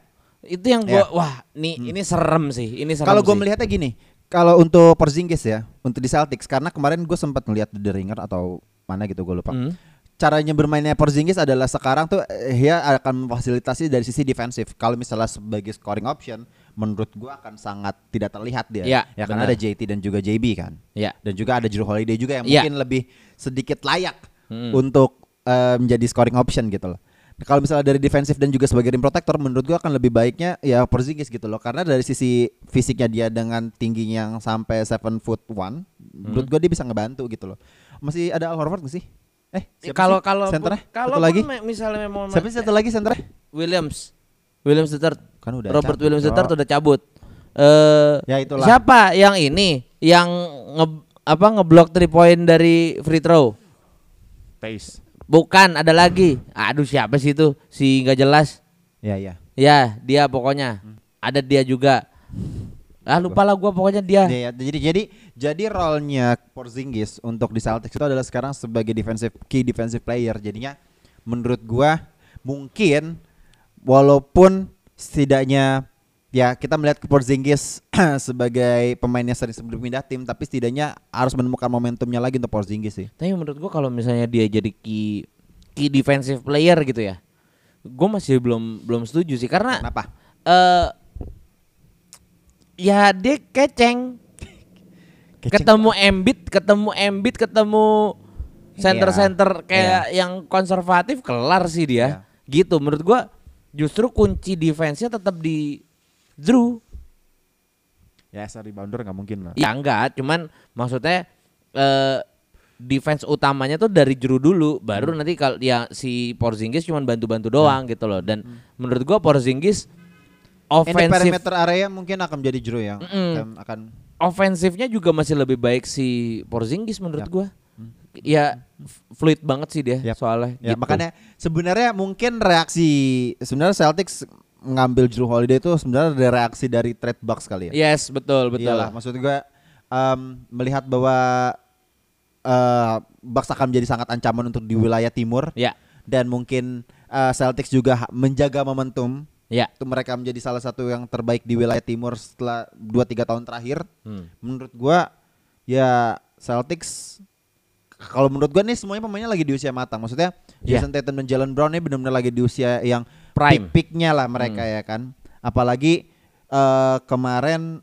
Itu yang gua Iya. wah nih ini serem sih. Ini serem Kalau gue melihatnya gini, kalau untuk Porzingis ya, untuk di Celtics karena kemarin gue sempat melihat The Ringer atau mana gitu gue lupa. Hmm. Caranya bermainnya Porzingis adalah sekarang tuh eh, dia akan memfasilitasi dari sisi defensif. Kalau misalnya sebagai scoring option, menurut gua akan sangat tidak terlihat dia. Iya, ya karena ada JT dan juga JB kan. Iya. Dan juga ada Drew Holiday juga yang Iya. mungkin lebih sedikit layak Hmm. untuk eh, menjadi scoring option gitu loh. Nah, kalau misalnya dari defensif dan juga sebagai rim protector menurut gua akan lebih baiknya ya Porzingis gitu loh karena dari sisi fisiknya dia dengan tingginya yang sampai 7 foot 1 menurut gua dia bisa ngebantu gitu loh. Masih ada Al Horford gak sih? Eh, Kalau kalau kalau satu lagi? misalnya memang Siapa sih satu lagi senternya? Williams. Williams the third. Kan udah Robert cabut, Williams the third udah cabut. Eh Ya, itulah. Siapa yang ini yang nge apa ngeblok 3 point dari free throw? Pace. Bukan, ada lagi. Aduh, siapa sih itu? Si nggak jelas. Ya ya. Ya, dia pokoknya. Ada dia juga. Ah, lupa lah gua pokoknya dia. Ya, ya. Jadi jadi jadi role-nya Porzingis untuk di Celtics itu adalah sekarang sebagai defensive key defensive player. Jadinya menurut gua mungkin walaupun setidaknya ya kita melihat ke Porzingis sebagai pemain yang sering berpindah tim tapi setidaknya harus menemukan momentumnya lagi untuk Porzingis sih. Tapi menurut gua kalau misalnya dia jadi key key defensive player gitu ya. Gua masih belum belum setuju sih karena Kenapa? eh ya dia keceng. Keceng ketemu Embiid, ketemu Embiid, ketemu center-center kayak yang konservatif kelar sih dia. Gitu menurut gua justru kunci defense-nya tetap di Drew. Ya, as a rebounder nggak mungkin lah. Ya enggak, cuman maksudnya eh defense utamanya tuh dari Drew dulu, baru nanti kalau ya si Porzingis cuman bantu-bantu doang gitu loh. Dan menurut gua Porzingis offensive perimeter area mungkin akan menjadi Drew yang Mm-mm. akan, akan offensifnya juga masih lebih baik si Porzingis menurut Yap. gua. Ya f- fluid banget sih dia Yap. soalnya. Ya gitu. makanya sebenarnya mungkin reaksi sebenarnya Celtics ngambil Drew Holiday itu sebenarnya ada reaksi dari trade box kali ya. Yes, betul, betul. Iyalah, maksud gue em, melihat bahwa eh Bucks akan menjadi sangat ancaman untuk di wilayah timur Ya, dan mungkin eh, Celtics juga menjaga momentum ya. untuk mereka menjadi salah satu yang terbaik di wilayah timur setelah 2-3 tahun terakhir. Hmm. Menurut gua ya Celtics kalau menurut gua nih semuanya pemainnya lagi di usia matang. Maksudnya Iya. Jason Tatum dan Jalen Brown ini benar-benar lagi di usia yang Prime. peak-peaknya lah mereka ya kan. Apalagi eh, kemarin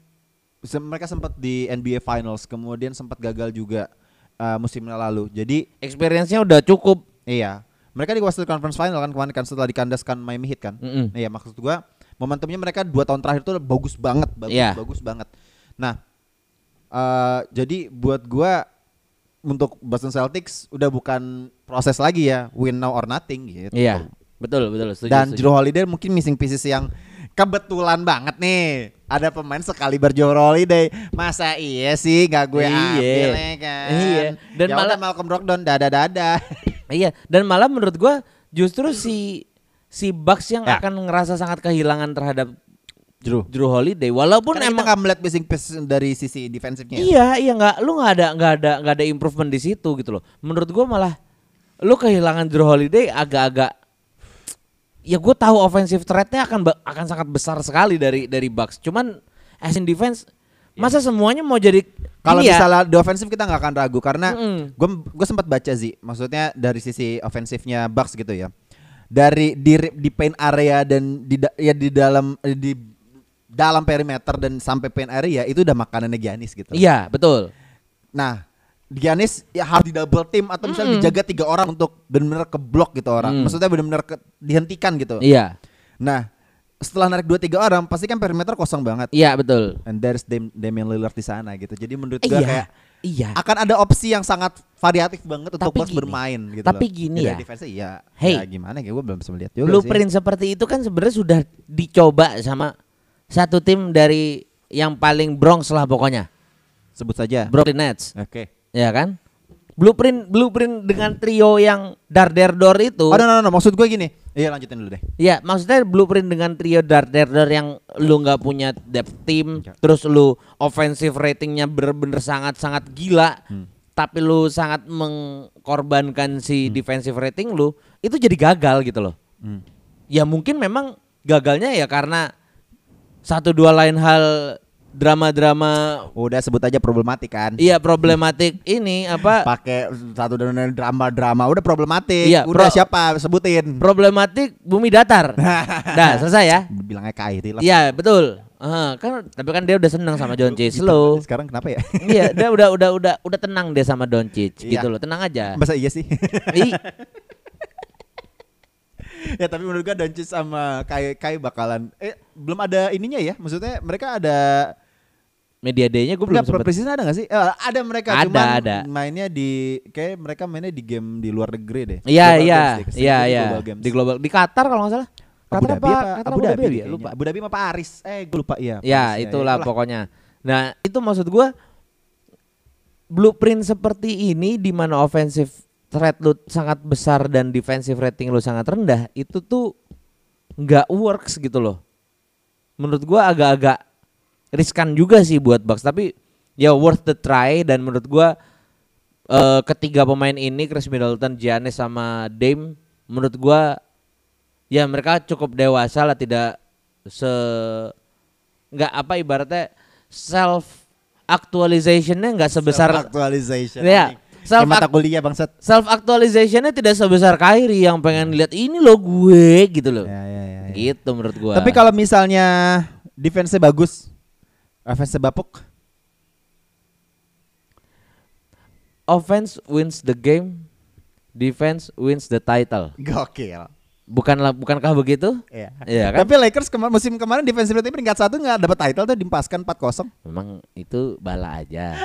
se- mereka sempat di NBA Finals, kemudian sempat gagal juga eh, musim lalu. Jadi Experience-nya udah cukup. iya, mereka di Western Conference Final kan kemarin kan setelah dikandaskan Miami Heat kan. Mm-mm. Iya maksud gua momentumnya mereka dua tahun terakhir tuh bagus banget, bagus, Iya. bagus banget. Nah, eh jadi buat gua untuk Boston Celtics udah bukan proses lagi ya win now or nothing gitu. Iya. Betul, betul, setuju. Dan setuju. Drew Holiday mungkin missing pieces yang kebetulan banget nih ada pemain sekali berjuang holiday masa iya sih nggak gue Iya. ambil ya kan Iya. Dan Ya malah- Malcolm Brogdon dada dada Iya, dan malah menurut gua justru si si Bucks yang Ya. akan ngerasa sangat kehilangan terhadap Drew Drew Holiday walaupun Karena kita emang nggak melihat missing piece dari sisi defensifnya ya. Iya, iya nggak lu nggak ada nggak ada nggak ada improvement di situ gitu loh. Menurut gua malah lu kehilangan Drew Holiday agak-agak ya gue tahu offensive threat-nya akan akan sangat besar sekali dari dari Bucks. Cuman as in defense masa semuanya mau jadi Kalau ini ya? misalnya di ofensif kita nggak akan ragu karena gue gue sempat baca sih, maksudnya dari sisi ofensifnya Bucks gitu ya. Dari di di paint area dan di ya di dalam eh, di dalam perimeter dan sampai paint area itu udah makanannya Giannis gitu. Iya, betul. Nah, Giannis ya harus di double team atau misalnya dijaga tiga orang untuk benar-benar keblok gitu orang. Mm. Maksudnya benar-benar dihentikan gitu. Iya. Nah, setelah narik dua tiga orang pasti kan perimeter kosong banget. Iya, betul. And there's Dam- Damian Lillard di sana gitu. Jadi menurut gue Iya. kayak Iya. akan ada opsi yang sangat variatif banget untuk Tapi Bucks gini, bermain gitu tapi loh. gini Dari ya. defense iya. Hey. ya gimana ya gue belum bisa melihat juga Blueprint seperti itu kan sebenarnya sudah dicoba sama satu tim dari yang paling Bronx lah pokoknya. sih. Sebut saja. Brooklyn Nets. Oke. Ya kan? Blueprint blueprint dengan trio yang Darderdor itu. Oh, no, no, no, maksud gue gini. Iya, lanjutin dulu deh. Ya, maksudnya blueprint dengan trio Darderdor yang lu nggak punya depth team, Ya. terus lu offensive ratingnya bener-bener sangat-sangat gila, Hmm. tapi lu sangat mengkorbankan si Hmm. defensive rating lu, itu jadi gagal gitu loh. Hmm. Ya mungkin memang gagalnya ya karena satu dua lain hal drama-drama Udah sebut aja problematik kan. iya problematik ini apa Pakai satu dan drama-drama udah problematik. Iya, udah pro- siapa sebutin. problematik bumi datar. Dah selesai ya. Bilangnya kai itu lah. Iya betul. Ah, kan tapi kan dia udah senang sama Doncic lo. Sekarang kenapa ya? iya, dia udah udah udah udah tenang dia sama Doncic Iya. gitu loh. Tenang aja. Masa iya sih? Ih, ya tapi menurut gua Doncic sama Kai Kai bakalan eh belum ada ininya ya. Maksudnya mereka ada media day-nya gue belum sempet. preseason ada gak sih? Eh, ada mereka Ada, cuman ada. mainnya di kayak mereka mainnya di game di luar negeri deh. Iya iya iya di iya. Di global di Qatar kalau nggak salah. Abu Qatar Dhabi apa? Qatar Abu Dhabi, ya? kayaknya. Lupa. Abu Dhabi apa Paris? Eh, gue lupa iya. Ya Paris, itulah itulah. pokoknya. Nah itu maksud gua blueprint seperti ini di mana offensive threat lu sangat besar dan defensive rating lu sangat rendah itu tuh nggak works gitu loh. Menurut gua agak-agak riskan juga sih buat Bucks tapi ya worth the try dan menurut gua eh, ketiga pemain ini Chris Middleton, Giannis sama Dame menurut gua ya mereka cukup dewasa lah tidak se nggak apa ibaratnya self actualizationnya nggak sebesar actualization. Iya, self- Self mata kuliah bangsat. self actualizationnya tidak sebesar Kyrie yang pengen lihat ini loh gue gitu loh Ya, ya, ya, ya. gitu menurut gua Tapi kalau misalnya defense bagus, offense bapuk, offense wins the game defense wins the title gokil. bukanlah bukankah begitu Iya. Iya kan? Tapi Lakers kema- musim kemarin defensive rating peringkat satu nggak dapat title tuh diempaskan 4-0. memang itu bala aja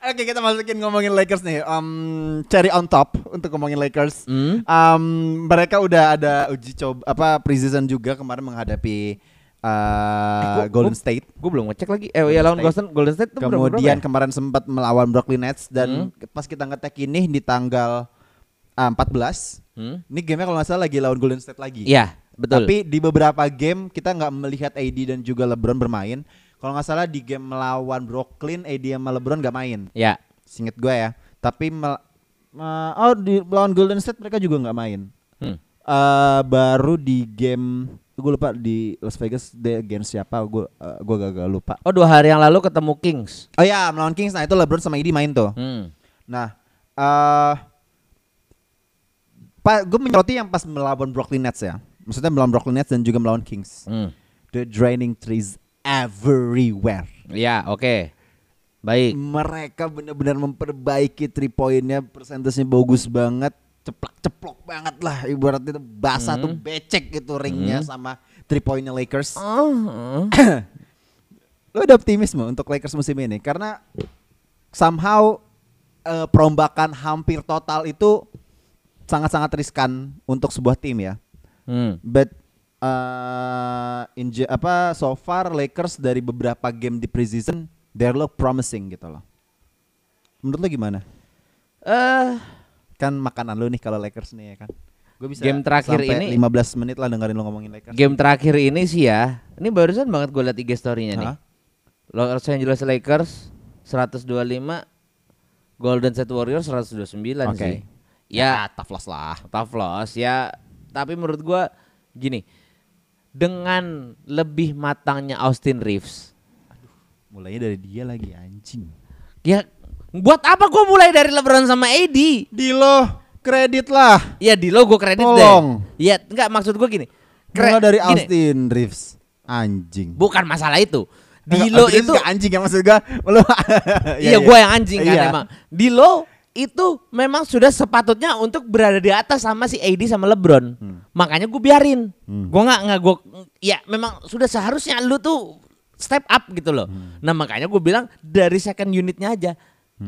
Oke kita masukin ngomongin Lakers nih. Um, cherry on top untuk ngomongin Lakers. Hmm? Um, mereka udah ada uji coba apa preseason juga kemarin menghadapi uh, gua- Golden gua- State. gue belum ngecek lagi eh ya lawan. Golden Golden State tuh berapa- Kemudian berapa ya? kemarin sempat melawan Brooklyn Nets Hmm. dan pas kita ngetek ini di tanggal ah, 14. Hmm? Ini gamenya kalau nggak salah lagi lawan Golden State lagi. Iya betul Tapi di beberapa game kita nggak melihat AD dan juga LeBron bermain. Kalau nggak salah di game melawan Brooklyn AD sama LeBron nggak main. ya Singet gue ya. Tapi mel- ma- oh di lawan Golden State mereka juga nggak main. Hmm. Eh, baru di game gue lupa di Las Vegas dia against siapa gue eh, gue gak, lupa. oh dua hari yang lalu ketemu Kings Oh ya melawan Kings nah itu LeBron sama AD main tuh. hmm. Nah, eh Pak, gue menyoroti yang pas melawan Brooklyn Nets ya. Maksudnya melawan Brooklyn Nets dan juga melawan Kings. Hmm. The draining threes everywhere. ya oke baik Mereka benar-benar memperbaiki three pointnya, persentasenya bagus banget, ceplak-ceplok banget lah. Ibaratnya itu basah tuh becek gitu ringnya sama three pointnya Lakers. Oh, Lo udah optimis mau untuk Lakers musim ini karena somehow eh, perombakan hampir total itu sangat-sangat riskan untuk sebuah tim ya. hmm. But eh inje- apa so far Lakers dari beberapa game di preseason they look promising gitu loh. Menurut lo gimana? Eh, Kan makanan lu nih kalau Lakers nih ya kan. Gue bisa Game terakhir sampai ini- 15 menit lah dengerin lo ngomongin Lakers. game terakhir ini sih ya. Ini barusan banget gue liat IG story-nya nih. Los Angeles Lakers 125 Golden State Warriors 129 Oke. sih. Ya, tough loss lah. tough loss ya. Tapi menurut gua gini, dengan lebih matangnya Austin Reeves, Mulainya dari dia lagi anjing. ya buat apa gua mulai dari LeBron sama AD? Di lo kredit lah. Ya di lo gue kredit Tolong. deh. Ya enggak maksud gua gini. Mulai dari gini, Austin Reeves. Anjing. Bukan masalah itu. Di Enggak, lo Austin itu anjing ya maksud gua. Lu Iya, gua yang anjing kan Iya. emang. Di lo itu memang sudah sepatutnya untuk berada di atas sama si AD sama LeBron. Makanya gue biarin. Hmm. Gue nggak nggak gue ya memang sudah seharusnya lu tuh step up gitu loh. Hmm. Nah makanya gue bilang dari second unitnya aja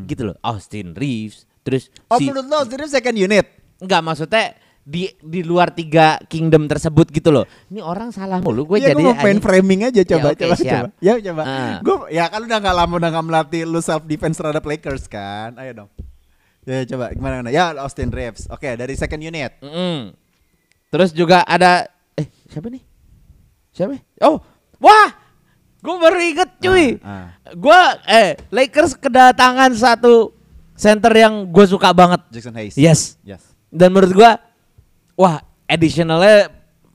gitu loh. Austin Reeves terus Oh si menurut lo Austin Reeves second unit? nggak maksudnya di di luar tiga kingdom tersebut gitu loh. Ini orang salah mulu gue Iya, jadi gua mau main framing aja coba Ya, oke, coba siap. coba. Ya coba. Ah. Gua ya kan udah nggak lama udah nggak melatih lu self defense terhadap Lakers kan. Ayo dong. Ya coba gimana gimana. Ya Austin Reeves. Oke, dari second unit. Mm-mm. Terus juga ada eh siapa nih? Siapa? Oh, wah, gue baru inget cuy. Ah, Gua eh Lakers kedatangan satu center yang gue suka banget. Jackson Hayes. Yes. Yes. Dan menurut gua, wah additionalnya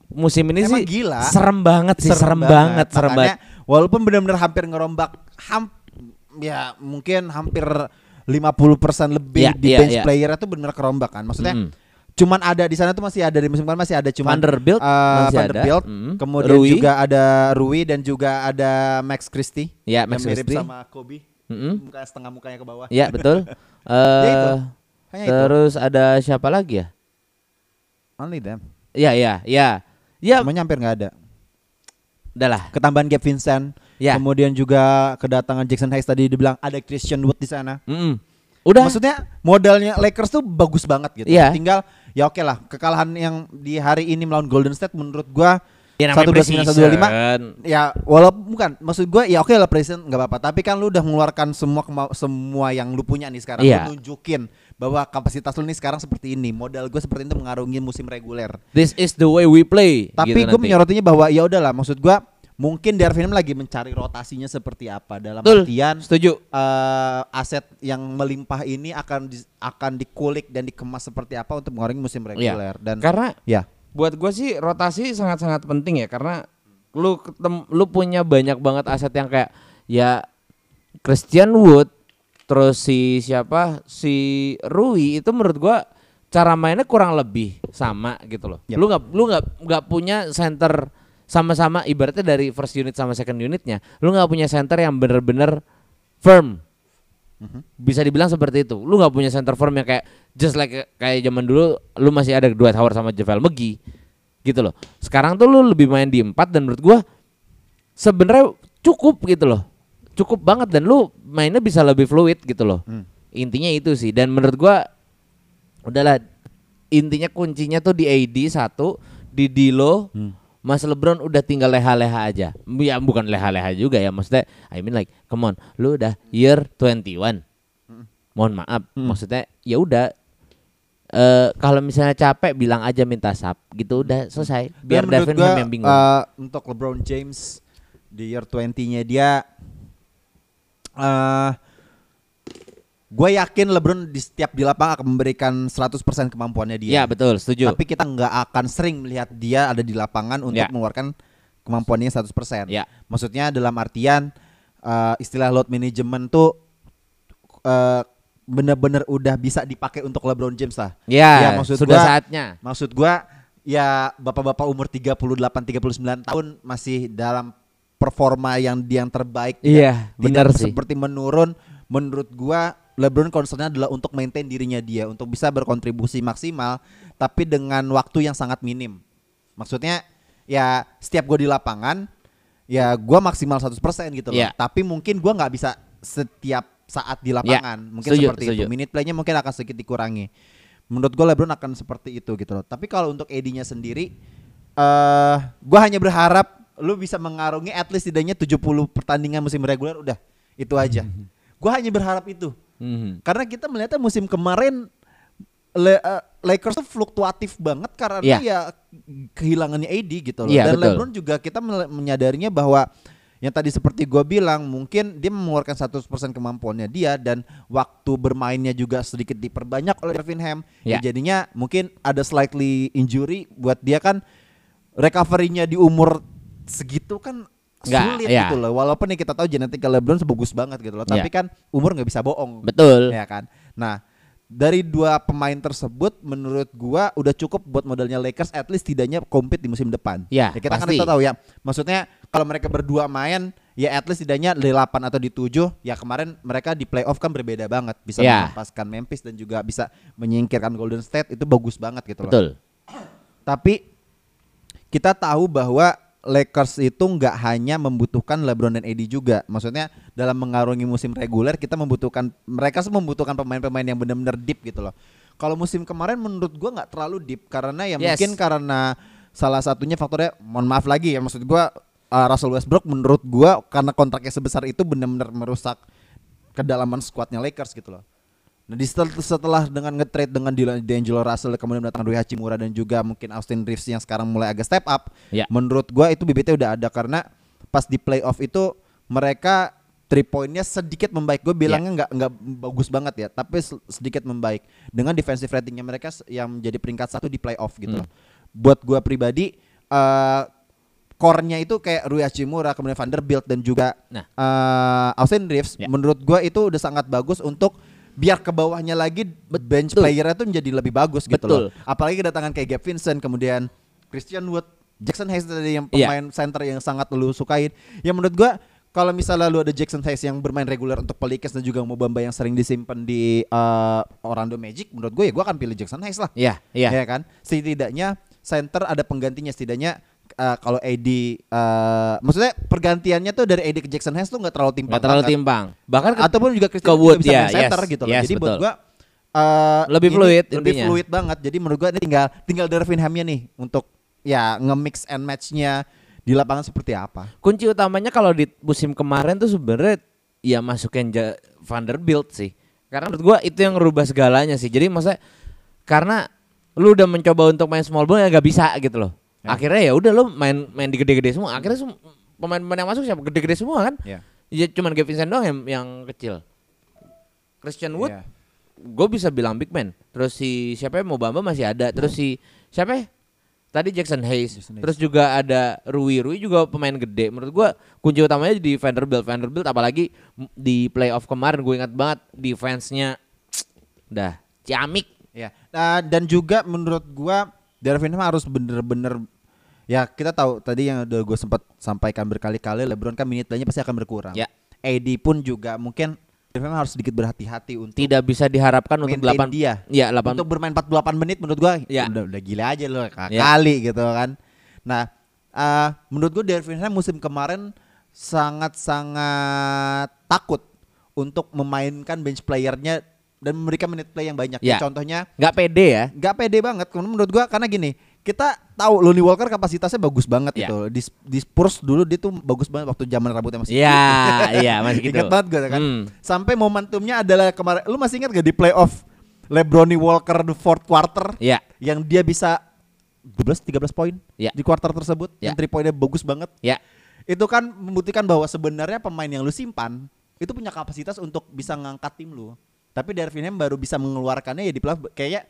musim ini Emang sih gila. serem banget sih, serem, banget, serem Makanya, banget. Walaupun benar-benar hampir ngerombak ham ya mungkin hampir 50% lebih Iya, di iya, bench iya. player itu benar kerombak kan. Maksudnya Mm-mm. Cuman ada di sana tuh masih ada di musim kemarin masih ada cuman Vanderbilt eh, masih ada. Vanderbilt, Mm. kemudian Rui. juga ada Rui dan juga ada Max Christie. Ya, yang Max mirip Christie. sama Kobe. Mm-mm. Muka setengah mukanya ke bawah. Ya betul. Ya itu. Eh Hanya itu. terus ada siapa lagi ya? Only them. Ya ya ya. Ya Semuanya hampir nggak ada. udahlah. Ketambahan Gabe Vincent. Ya. Kemudian juga kedatangan Jackson Hayes tadi dibilang ada Christian Wood di sana. Mm-mm. Udah. Maksudnya modalnya Lakers tuh bagus banget gitu. Iya. Tinggal ya oke lah. Kekalahan yang di hari ini melawan Golden State menurut gua Ya, satu dua sembilan satu dua lima ya walaupun bukan. Maksud gua ya oke lah present nggak apa-apa. Tapi kan lu udah mengeluarkan semua semua yang lu punya nih sekarang. Iya. lu nunjukin bahwa kapasitas lu nih sekarang seperti ini. Modal gue seperti itu mengarungi musim reguler. This is the way we play. tapi gitu gue menyorotinya bahwa ya udahlah maksud gua mungkin Darvin Ham lagi mencari rotasinya seperti apa dalam Betul. artian Setuju. eh, aset yang melimpah ini akan di- akan dikulik dan dikemas seperti apa untuk mengurangi musim reguler dan Karena ya buat gue sih rotasi sangat-sangat penting ya karena lu ketem, lu punya banyak banget aset yang kayak ya Christian Wood terus si siapa si Rui itu menurut gua cara mainnya kurang lebih sama gitu loh. Yap. Lu nggak lu nggak nggak punya center sama-sama ibaratnya dari first unit sama second unitnya. Lu nggak punya center yang bener-bener firm. Bisa dibilang seperti itu. Lu nggak punya center firm yang kayak just like kayak zaman dulu lu masih ada Dwight Howard sama JaVale McGee gitu loh. Sekarang tuh lu lebih main di empat dan menurut gua sebenarnya cukup gitu loh. Cukup banget dan lu mainnya bisa lebih fluid gitu loh. Hmm. Intinya itu sih dan menurut gua udahlah intinya kuncinya tuh di AD satu, di Dilo, Mas LeBron udah tinggal leha-leha aja. Ya bukan leha-leha juga ya maksudnya I mean like come on, lu udah year 21. Mohon maaf, maksudnya ya udah eh kalau misalnya capek bilang aja minta sub gitu udah selesai biar Dan Devin gua, Ham yang bingung. eh, untuk LeBron James di year 20-nya dia eh gue yakin LeBron di setiap di lapangan akan memberikan 100% kemampuannya dia. Iya betul, setuju. Tapi kita nggak akan sering melihat dia ada di lapangan untuk Ya. mengeluarkan kemampuannya 100%. Ya. Maksudnya dalam artian eh, istilah load management tuh eh, bener-bener udah bisa dipakai untuk LeBron James lah. Ya, maksud sudah gua- saatnya. Maksud gua ya bapak-bapak umur 38 39 tahun masih dalam performa yang yang terbaik Iya, benar sih. seperti menurun menurut gua LeBron concernnya adalah untuk maintain dirinya dia untuk bisa berkontribusi maksimal tapi dengan waktu yang sangat minim. Maksudnya ya setiap gua di lapangan ya gua maksimal 100% gitu loh. Iya. Tapi mungkin gua nggak bisa setiap saat di lapangan. Mungkin setuju, seperti setuju. itu. Minute playnya mungkin akan sedikit dikurangi. Menurut gue LeBron akan seperti itu gitu loh. Tapi kalau untuk AD-nya sendiri eh gua hanya berharap lu bisa mengarungi at least setidaknya 70 pertandingan musim reguler udah itu aja. Gua hanya berharap itu. Mhm. Karena kita melihatnya musim kemarin Le- eh, Lakers tuh fluktuatif banget karena Iya. ya kehilangannya AD gitu loh. Iya, Dan betul. LeBron juga kita menyadarinya bahwa yang tadi seperti gua bilang mungkin dia mengeluarkan 100% kemampuannya dia dan waktu bermainnya juga sedikit diperbanyak oleh Kevin Ham. Ya. Iya. jadinya mungkin ada slightly injury buat dia kan recovery-nya di umur segitu kan Nggak, sulit iya. gitu loh. Walaupun nih kita tahu genetika LeBron sebagus banget gitu loh, tapi Iya. kan umur nggak bisa bohong Betul. ya kan. Nah, dari dua pemain tersebut menurut gua udah cukup buat modalnya Lakers at least tidaknya compete di musim depan. Ya, kita kan pasti. kita tahu ya. Maksudnya kalau mereka berdua main ya at least tidaknya di 8 atau di 7 ya kemarin mereka di playoff kan berbeda banget bisa Ya. melepaskan Memphis dan juga bisa menyingkirkan Golden State itu bagus banget gitu loh. Betul. Tapi kita tahu bahwa Lakers itu nggak hanya membutuhkan LeBron dan AD juga. Maksudnya dalam mengarungi musim reguler kita membutuhkan mereka semua membutuhkan pemain-pemain yang benar-benar deep gitu loh. Kalau musim kemarin menurut gua nggak terlalu deep karena ya Yes. mungkin karena salah satunya faktornya mohon maaf lagi ya maksud gua uh, Russell Westbrook menurut gua karena kontraknya sebesar itu benar-benar merusak kedalaman skuadnya Lakers gitu loh. Nah di setel- setelah dengan nge-trade dengan D'Angelo Russell kemudian mendatangkan Rui Hachimura dan juga mungkin Austin Reeves yang sekarang mulai agak step up. Ya. Menurut gua itu bibitnya udah ada karena pas di playoff itu mereka three pointnya sedikit membaik. Gue bilangnya nggak nggak bagus banget ya, tapi se- sedikit membaik dengan defensive ratingnya mereka yang menjadi peringkat satu di playoff gitu Hmm. Buat gua pribadi eh core-nya itu kayak Rui Hachimura, kemudian Vanderbilt dan juga Nah. eh, Austin Reeves. Ya. Menurut gua itu udah sangat bagus untuk biar ke bawahnya lagi bench Betul. player-nya tuh menjadi lebih bagus gitu Betul. loh. Apalagi kedatangan kayak Gabe Vincent, kemudian Christian Wood, Jackson Hayes tadi yang Iya. pemain center yang sangat lu sukain. Ya menurut gua kalau misalnya lu ada Jackson Hayes yang bermain reguler untuk Pelicans dan juga mau Bamba yang sering disimpan di eh, Orlando Magic, menurut gue ya gua akan pilih Jackson Hayes lah. Iya, iya. Ya kan? Setidaknya center ada penggantinya setidaknya eh, kalau AD eh, maksudnya pergantiannya tuh dari AD ke Jackson Hayes tuh nggak terlalu timpang. Nggak terlalu banget. timpang. Bahkan ke- Ataupun juga Christian ke Wood bisa main center yes, gitu loh. yes, Jadi buat betul. gua eh, Lebih ini fluid lebih intinya. fluid banget. Jadi menurut gua ini tinggal tinggal Darvin Hamnya nih untuk ya nge-mix and match-nya di lapangan seperti apa. kunci utamanya kalau di musim kemarin tuh sebenarnya ya masukin Ja- Vanderbilt sih. Karena menurut gua itu yang ngerubah segalanya sih. Jadi maksudnya karena lu udah mencoba untuk main small ball ya gak bisa gitu loh. Ya. Akhirnya ya udah lu main main di gede-gede semua. Akhirnya sem- pemain-pemain yang masuk siapa gede-gede semua kan? Ya. Ya cuman Gavin Vincent doang yang, yang kecil. Christian Wood Iya. gue bisa bilang big man. Terus si siapa ya mau Bamba masih ada. Terus si siapa ya? Tadi Jackson Hayes. Jackson Hayes. Terus juga ada Rui. Rui juga pemain gede. Menurut gua kunci utamanya di Vanderbilt. Vanderbilt apalagi di playoff kemarin gue ingat banget defense-nya udah ciamik. Ya. Nah, dan juga menurut gua Darvin Ham harus bener-bener ya kita tahu tadi yang udah gue sempat sampaikan berkali-kali LeBron kan minute play-nya pasti akan berkurang. Ya. AD pun juga mungkin Darvin Ham harus sedikit berhati-hati untuk Tidak bisa diharapkan untuk maintain 8 dia. Ya, 8 Untuk bermain 48 menit menurut gua Ya. udah udah gila aja loh kali Ya. gitu kan. Nah, eh, menurut gua Darvin Ham musim kemarin sangat-sangat takut untuk memainkan bench playernya dan memberikan menit play yang banyak. Ya. Contohnya nggak pede ya. nggak pede banget karena menurut gua karena gini kita tahu Lonnie Walker kapasitasnya bagus banget Ya. gitu di, di Spurs dulu dia tuh bagus banget waktu zaman rambutnya masih Iya, iya masih gitu. Ingat banget gue kan. Hmm. Sampai momentumnya adalah kemarin. Lu masih ingat gak di playoff LeBron Walker the fourth quarter Iya. yang dia bisa 12 13 poin Ya. di quarter tersebut Ya. yang three poinnya bagus banget. Ya. Itu kan membuktikan bahwa sebenarnya pemain yang lu simpan itu punya kapasitas untuk bisa ngangkat tim lu. Tapi Darvin Ham baru bisa mengeluarkannya ya di playoff kayak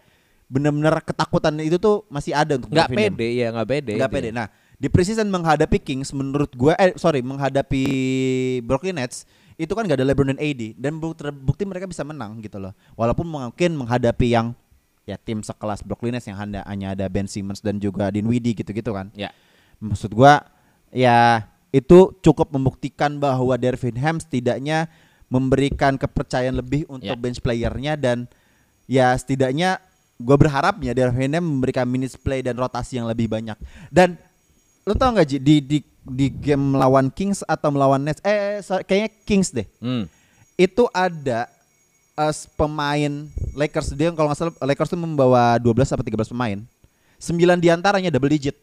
bener-bener ketakutan itu tuh masih ada untuk Nggak Darvin Ham. pede ya, nggak pede. Nggak pede. Nah, di preseason menghadapi Kings menurut gua eh sorry menghadapi Brooklyn Nets itu kan gak ada LeBron dan AD dan bu- terbukti mereka bisa menang gitu loh. Walaupun mungkin menghadapi yang ya tim sekelas Brooklyn Nets yang hanya, hanya ada Ben Simmons dan juga Dinwiddie gitu-gitu kan. Ya. Maksud gua ya itu cukup membuktikan bahwa Darvin Ham setidaknya memberikan kepercayaan lebih untuk Ya. bench playernya dan ya setidaknya gua berharapnya Darvin Ham memberikan minutes play dan rotasi yang lebih banyak. Dan lo tau nggak Ji di di di game melawan Kings atau melawan Nets eh so- kayaknya Kings deh. Hmm. Itu ada eh, pemain Lakers dia kalau nggak salah Lakers tuh membawa 12 atau 13 pemain. 9 di antaranya double digit.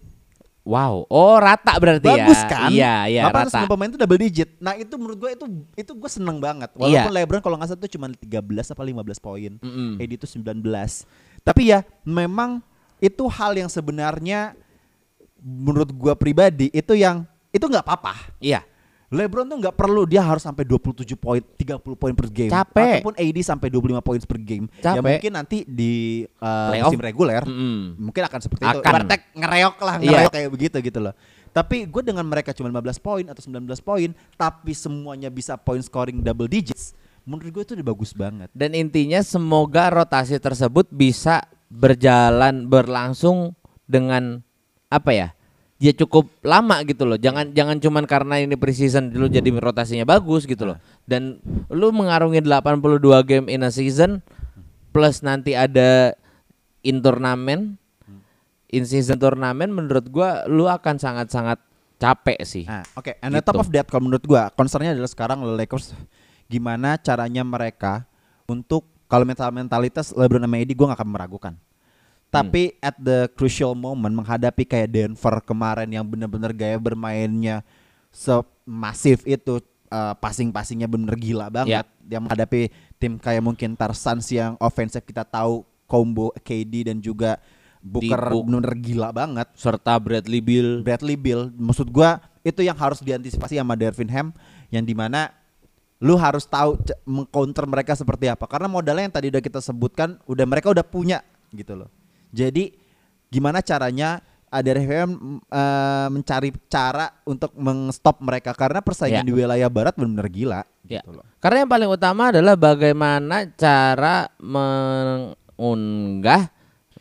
Wow, oh rata berarti ya. Bagus kan? Iya, iya 809 rata. pemain itu double digit. Nah, itu menurut gue itu itu gue seneng banget. Iya. Walaupun LeBron kalau nggak salah itu cuma 13 apa 15 poin. Mm-mm. AD itu 19. Tapi ya memang itu hal yang sebenarnya menurut gua pribadi itu yang itu nggak apa-apa. Iya. LeBron tuh nggak perlu dia harus sampai 27 poin, 30 poin per game. Capek. Ataupun AD sampai 25 poin per game. Ya Capek. mungkin nanti di uh, Playoff. musim reguler Mm-mm. mungkin akan seperti itu. Akan. Ibaratnya ngereok lah, Iya. ngereok kayak begitu gitu loh. Tapi gue dengan mereka cuma 15 poin atau 19 poin, tapi semuanya bisa point scoring double digits. Menurut gue itu udah bagus banget. Dan intinya semoga rotasi tersebut bisa berjalan berlangsung dengan apa ya? Ya cukup lama gitu loh. Jangan jangan cuman karena ini preseason dulu jadi rotasinya bagus gitu loh. Dan lu mengarungi 82 game in a season plus nanti ada in turnamen in season turnamen menurut gua lu akan sangat-sangat capek sih. Nah, oke. And on Gitu. top of that, kalau menurut gua, concernnya adalah sekarang Lakers gimana caranya mereka untuk kalau mental mentalitas LeBron sama AD gua gak akan meragukan. Tapi at the crucial moment menghadapi kayak Denver kemarin yang benar-benar gaya bermainnya semasif itu uh, passing-passingnya bener gila banget. Dia menghadapi tim kayak mungkin Tarsans yang offensive kita tahu combo KD dan juga Booker Book. bener-bener gila banget. Serta Bradley Bill Bradley Bill maksud gua itu yang harus diantisipasi sama Dervin Ham yang di mana lu harus tahu mengcounter mereka seperti apa karena modalnya yang tadi udah kita sebutkan udah mereka udah punya gitu loh jadi gimana caranya Dervin Ham uh, mencari cara untuk mengstop mereka? Karena persaingan Ya. di wilayah barat benar-benar gila. Ya. gitu loh. Karena yang paling utama adalah bagaimana cara mengunggah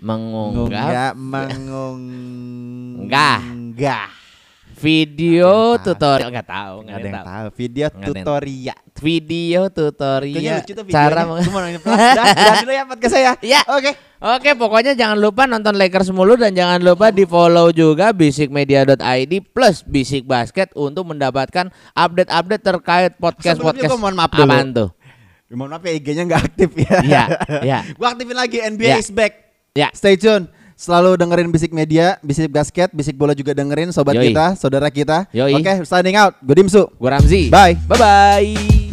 mengunggah mengunggah mengunggah video tutorial nggak tahu nggak ada yang tahu. tahu video tutorial video tutorial cara meng- dulu ya podcast saya. Ya. Oke. Oke, pokoknya jangan lupa nonton Lakers mulu dan jangan lupa di follow juga bisikmedia.id plus Bisik Basket untuk mendapatkan update-update terkait podcast Sebelumnya podcast. gua mohon maaf dulu. Apaan tuh? Mohon maaf ya IG-nya nggak aktif ya. Iya, iya. Gua aktifin lagi NBA Ya. is back. Ya. Stay tune. Selalu dengerin Bisik Media, Bisik Basket, Bisik Bola juga dengerin sobat Yoi. kita, saudara kita. Oke, signing out. Gue Dimsu. Gue Ramzi. Bye. Bye bye.